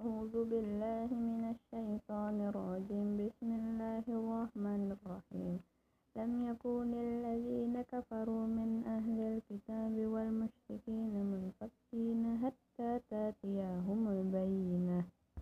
أعوذ بالله من الشيطان الرجيم. بسم الله الرحمن الرحيم. لم يكن الذين كفروا من أهل